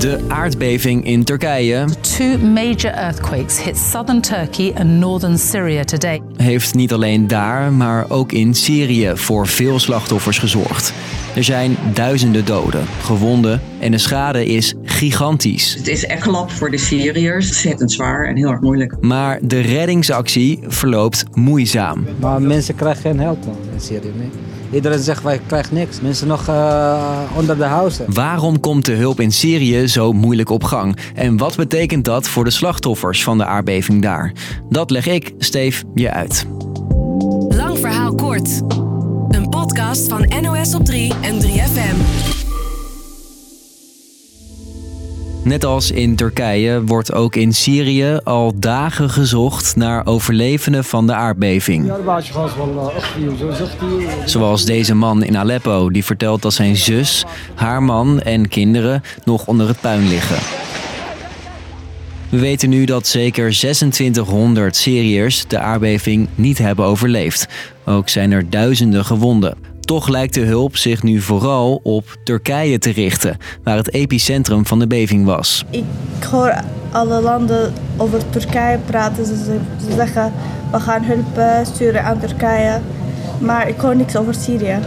De aardbeving in Turkije. Two major earthquakes hit southern Turkey and northern Syria today. Heeft niet alleen daar, maar ook in Syrië voor veel slachtoffers gezorgd. Er zijn duizenden doden, gewonden en de schade is gigantisch. Het is echt klap voor de Syriërs. Ontzettend zwaar en heel erg moeilijk. Maar de reddingsactie verloopt moeizaam. Maar mensen krijgen geen help in Syrië. Nee. Iedereen zegt wij krijgen niks. Mensen nog uh, onder de huizen. Waarom komt de hulp in Syrië zo moeilijk op gang? En wat betekent dat voor de slachtoffers van de aardbeving daar? Dat leg ik, Steef, je uit. Lang verhaal kort. Een podcast van NOS op 3 en 3FM. Net als in Turkije wordt ook in Syrië al dagen gezocht naar overlevenden van de aardbeving. Zoals deze man in Aleppo die vertelt dat zijn zus, haar man en kinderen nog onder het puin liggen. We weten nu dat zeker 2600 Syriërs de aardbeving niet hebben overleefd. Ook zijn er duizenden gewonden. Toch lijkt de hulp zich nu vooral op Turkije te richten, waar het epicentrum van de beving was. Ik hoor alle landen over Turkije praten. Ze, zeggen we gaan hulp sturen aan Turkije. Maar ik hoor niks over Syrië.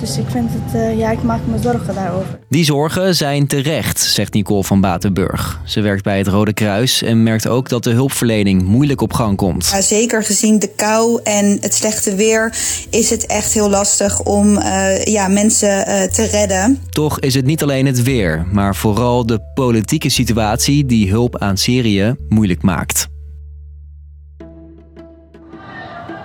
Dus ik vind het, uh, ja, ik maak me zorgen daarover. Die zorgen zijn terecht, zegt Nicole van Batenburg. Ze werkt bij het Rode Kruis en merkt ook dat de hulpverlening moeilijk op gang komt. Ja, zeker gezien de kou en het slechte weer is het echt heel lastig om uh, ja, mensen uh, te redden. Toch is het niet alleen het weer, maar vooral de politieke situatie die hulp aan Syrië moeilijk maakt.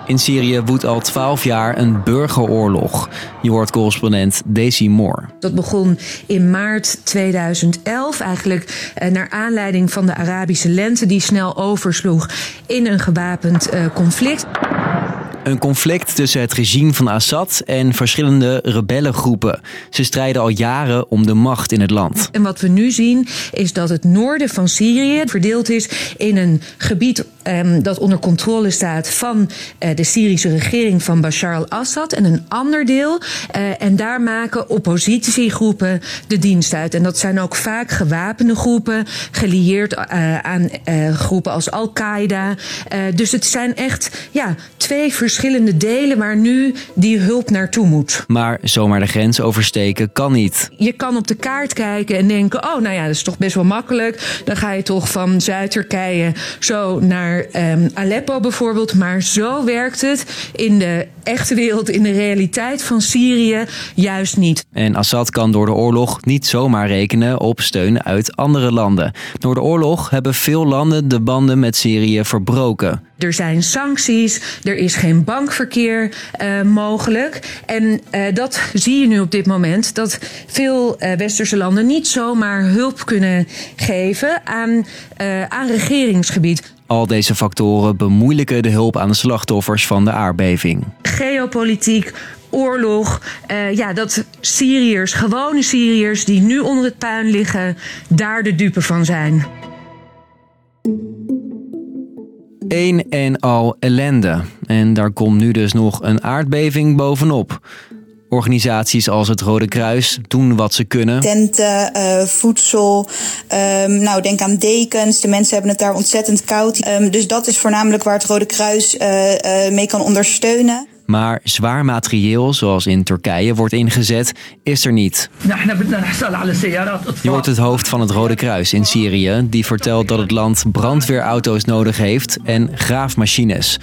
In Syrië woedt al 12 jaar een burgeroorlog. Je hoort correspondent Daisy Moore. Dat begon in maart 2011, eigenlijk eh, naar aanleiding van de Arabische lente die snel oversloeg in een gewapend eh, conflict. Een conflict tussen het regime van Assad en verschillende rebellengroepen. Ze strijden al jaren om de macht in het land. En wat we nu zien is dat het noorden van Syrië verdeeld is in een gebied um, dat onder controle staat van uh, de Syrische regering van Bashar al-Assad en een ander deel. Uh, en daar maken oppositiegroepen de dienst uit. En dat zijn ook vaak gewapende groepen, gelieerd uh, aan groepen als Al-Qaeda. dus het zijn echt ja, twee verschillende delen waar nu die hulp naartoe moet. Maar zomaar de grens oversteken kan niet. Je kan op de kaart kijken en denken: oh, nou ja, dat is toch best wel makkelijk. Dan ga je toch van Zuid-Turkije zo naar um, Aleppo bijvoorbeeld. Maar zo werkt het in de echte wereld, in de realiteit van Syrië, juist niet. En Assad kan door de oorlog niet zomaar rekenen op steun uit andere landen. Door de oorlog hebben veel landen de banden met Syrië verbroken. Er zijn sancties, er is geen bankverkeer uh, mogelijk. En uh, dat zie je nu op dit moment, dat veel uh, westerse landen niet zomaar hulp kunnen geven aan, aan regeringsgebied. Al deze factoren bemoeilijken de hulp aan de slachtoffers van de aardbeving. Geopolitiek, oorlog. Uh, ja, dat Syriërs, gewone Syriërs die nu onder het puin liggen, daar de dupe van zijn. Een en al ellende. En daar komt nu dus nog een aardbeving bovenop. Organisaties als het Rode Kruis doen wat ze kunnen. Tenten, uh, voedsel, um, nou denk aan dekens. De mensen hebben het daar ontzettend koud. Um, dus dat is voornamelijk waar het Rode Kruis uh, uh, mee kan ondersteunen. Maar zwaar materieel, zoals in Turkije wordt ingezet, is er niet. Je hoort het hoofd van het Rode Kruis in Syrië, die vertelt dat het land brandweerauto's nodig heeft en graafmachines.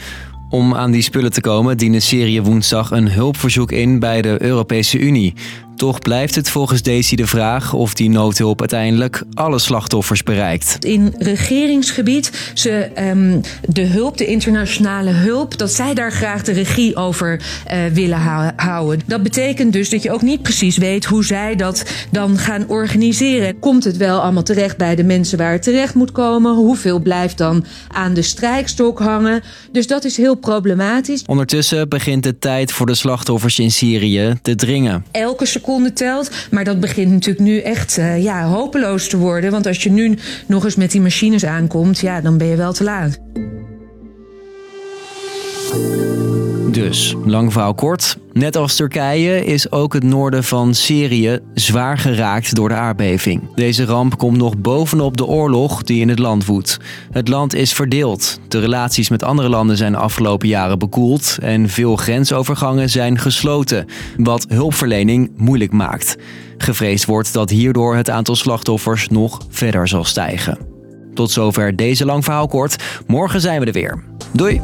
Om aan die spullen te komen diende Syrië woensdag een hulpverzoek in bij de Europese Unie. Toch blijft het volgens Daisy de vraag of die noodhulp uiteindelijk alle slachtoffers bereikt. In regeringsgebied, ze, um, de hulp, de internationale hulp, dat zij daar graag de regie over uh, willen houden. Dat betekent dus dat je ook niet precies weet hoe zij dat dan gaan organiseren. Komt het wel allemaal terecht bij de mensen waar het terecht moet komen? Hoeveel blijft dan aan de strijkstok hangen? Dus dat is heel problematisch. Ondertussen begint de tijd voor de slachtoffers in Syrië te dringen. Elke seconde telt. Maar dat begint natuurlijk nu echt uh, ja, hopeloos te worden. Want als je nu nog eens met die machines aankomt, ja, dan ben je wel te laat. Dus, lang verhaal kort. Net als Turkije is ook het noorden van Syrië zwaar geraakt door de aardbeving. Deze ramp komt nog bovenop de oorlog die in het land woedt. Het land is verdeeld. De relaties met andere landen zijn de afgelopen jaren bekoeld en veel grensovergangen zijn gesloten, wat hulpverlening moeilijk maakt. Gevreesd wordt dat hierdoor het aantal slachtoffers nog verder zal stijgen. Tot zover deze lang verhaal kort. Morgen zijn we er weer. Doei!